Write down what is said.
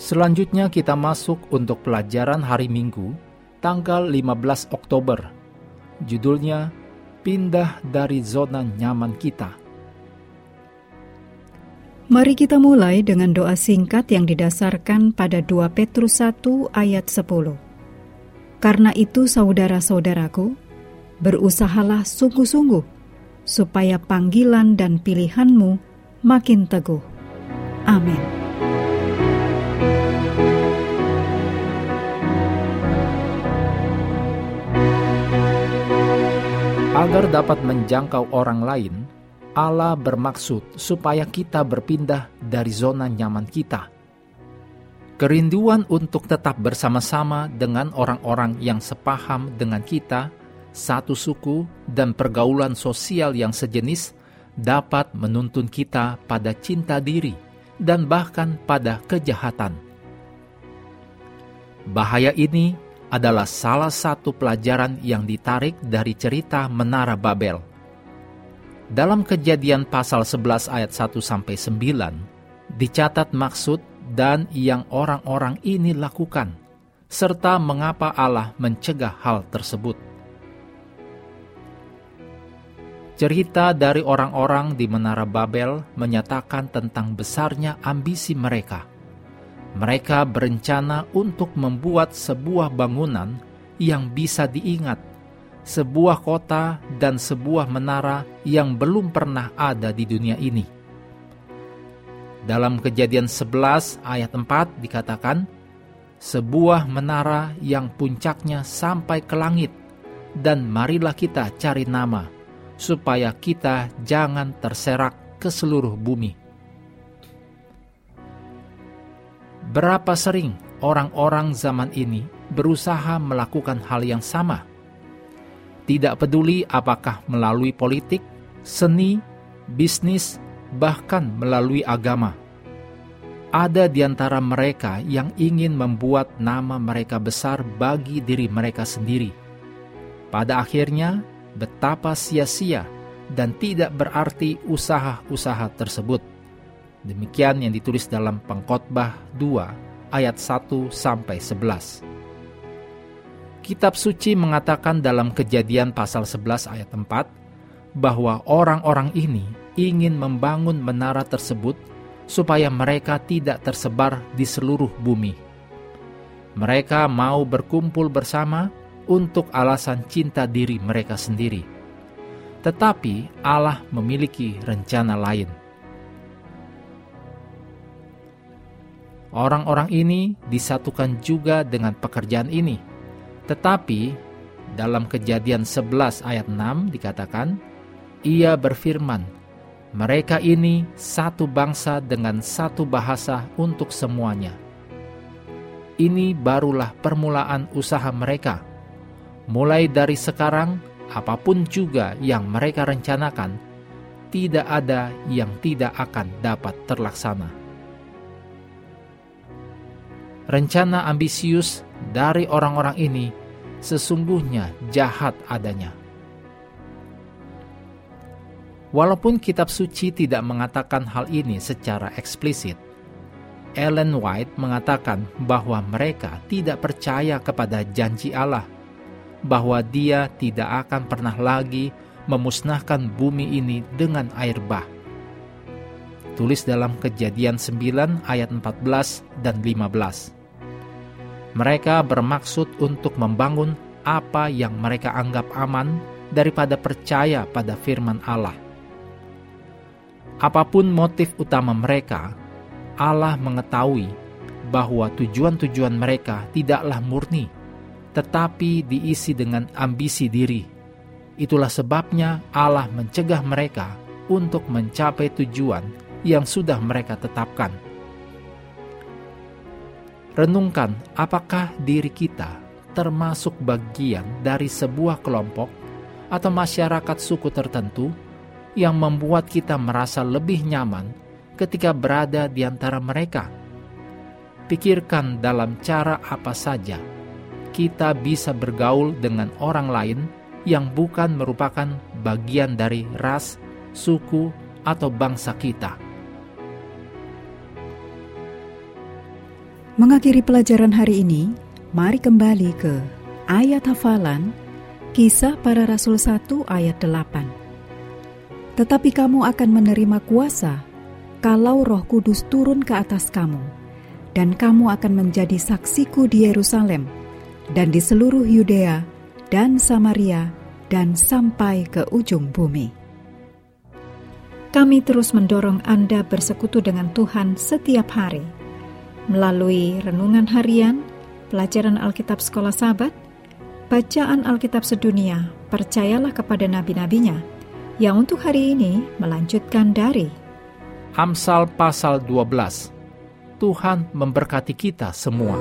Selanjutnya kita masuk untuk pelajaran hari Minggu, tanggal 15 Oktober. Judulnya, Pindah dari Zona Nyaman Kita. Mari kita mulai dengan doa singkat yang didasarkan pada 2 Petrus 1 ayat 10. Karena itu saudara-saudaraku, berusahalah sungguh-sungguh supaya panggilan dan pilihanmu makin teguh. Amin. Agar dapat menjangkau orang lain, Allah bermaksud supaya kita berpindah dari zona nyaman kita. Kerinduan untuk tetap bersama-sama dengan orang-orang yang sepaham dengan kita, satu suku, dan pergaulan sosial yang sejenis dapat menuntun kita pada cinta diri dan bahkan pada kejahatan. Bahaya ini adalah salah satu pelajaran yang ditarik dari cerita Menara Babel. Dalam kejadian pasal 11 ayat 1 sampai 9, dicatat maksud dan yang orang-orang ini lakukan, serta mengapa Allah mencegah hal tersebut. Cerita dari orang-orang di Menara Babel menyatakan tentang besarnya ambisi mereka – mereka berencana untuk membuat sebuah bangunan yang bisa diingat, sebuah kota dan sebuah menara yang belum pernah ada di dunia ini. Dalam kejadian 11 ayat 4 dikatakan, sebuah menara yang puncaknya sampai ke langit, dan marilah kita cari nama, supaya kita jangan terserak ke seluruh bumi. Berapa sering orang-orang zaman ini berusaha melakukan hal yang sama? Tidak peduli apakah melalui politik, seni, bisnis, bahkan melalui agama. Ada di antara mereka yang ingin membuat nama mereka besar bagi diri mereka sendiri. Pada akhirnya, betapa sia-sia dan tidak berarti usaha-usaha tersebut. Demikian yang ditulis dalam Pengkhotbah 2 ayat 1 sampai 11. Kitab suci mengatakan dalam Kejadian pasal 11 ayat 4 bahwa orang-orang ini ingin membangun menara tersebut supaya mereka tidak tersebar di seluruh bumi. Mereka mau berkumpul bersama untuk alasan cinta diri mereka sendiri. Tetapi Allah memiliki rencana lain Orang-orang ini disatukan juga dengan pekerjaan ini. Tetapi dalam kejadian 11 ayat 6 dikatakan, Ia berfirman, mereka ini satu bangsa dengan satu bahasa untuk semuanya. Ini barulah permulaan usaha mereka. Mulai dari sekarang, apa pun juga yang mereka rencanakan, tidak ada yang tidak akan dapat terlaksana rencana ambisius dari orang-orang ini sesungguhnya jahat adanya. Walaupun kitab suci tidak mengatakan hal ini secara eksplisit, Ellen White mengatakan bahwa mereka tidak percaya kepada janji Allah, bahwa Dia tidak akan pernah lagi memusnahkan bumi ini dengan air bah. Tulis dalam Kejadian 9 ayat 14 dan 15. Mereka bermaksud untuk membangun apa yang mereka anggap aman daripada percaya pada firman Allah. Apa pun motif utama mereka, Allah mengetahui bahwa tujuan-tujuan mereka tidaklah murni, tetapi diisi dengan ambisi diri. Itulah sebabnya Allah mencegah mereka untuk mencapai tujuan yang sudah mereka tetapkan renungkan apakah diri kita termasuk bagian dari sebuah kelompok atau masyarakat suku tertentu yang membuat kita merasa lebih nyaman ketika berada di antara mereka. Pikirkan dalam cara apa saja kita bisa bergaul dengan orang lain yang bukan merupakan bagian dari ras, suku, atau bangsa kita. Mengakhiri pelajaran hari ini, mari kembali ke ayat hafalan Kisah para Rasul 1 ayat 8. Tetapi kamu akan menerima kuasa kalau Roh Kudus turun ke atas kamu, dan kamu akan menjadi saksiku di Yerusalem dan di seluruh Yudea dan Samaria dan sampai ke ujung bumi. Kami terus mendorong Anda bersekutu dengan Tuhan setiap hari melalui renungan harian, pelajaran Alkitab Sekolah Sabat, bacaan Alkitab sedunia, percayalah kepada nabi-nabinya, yang untuk hari ini melanjutkan dari Amsal pasal 12. Tuhan memberkati kita semua.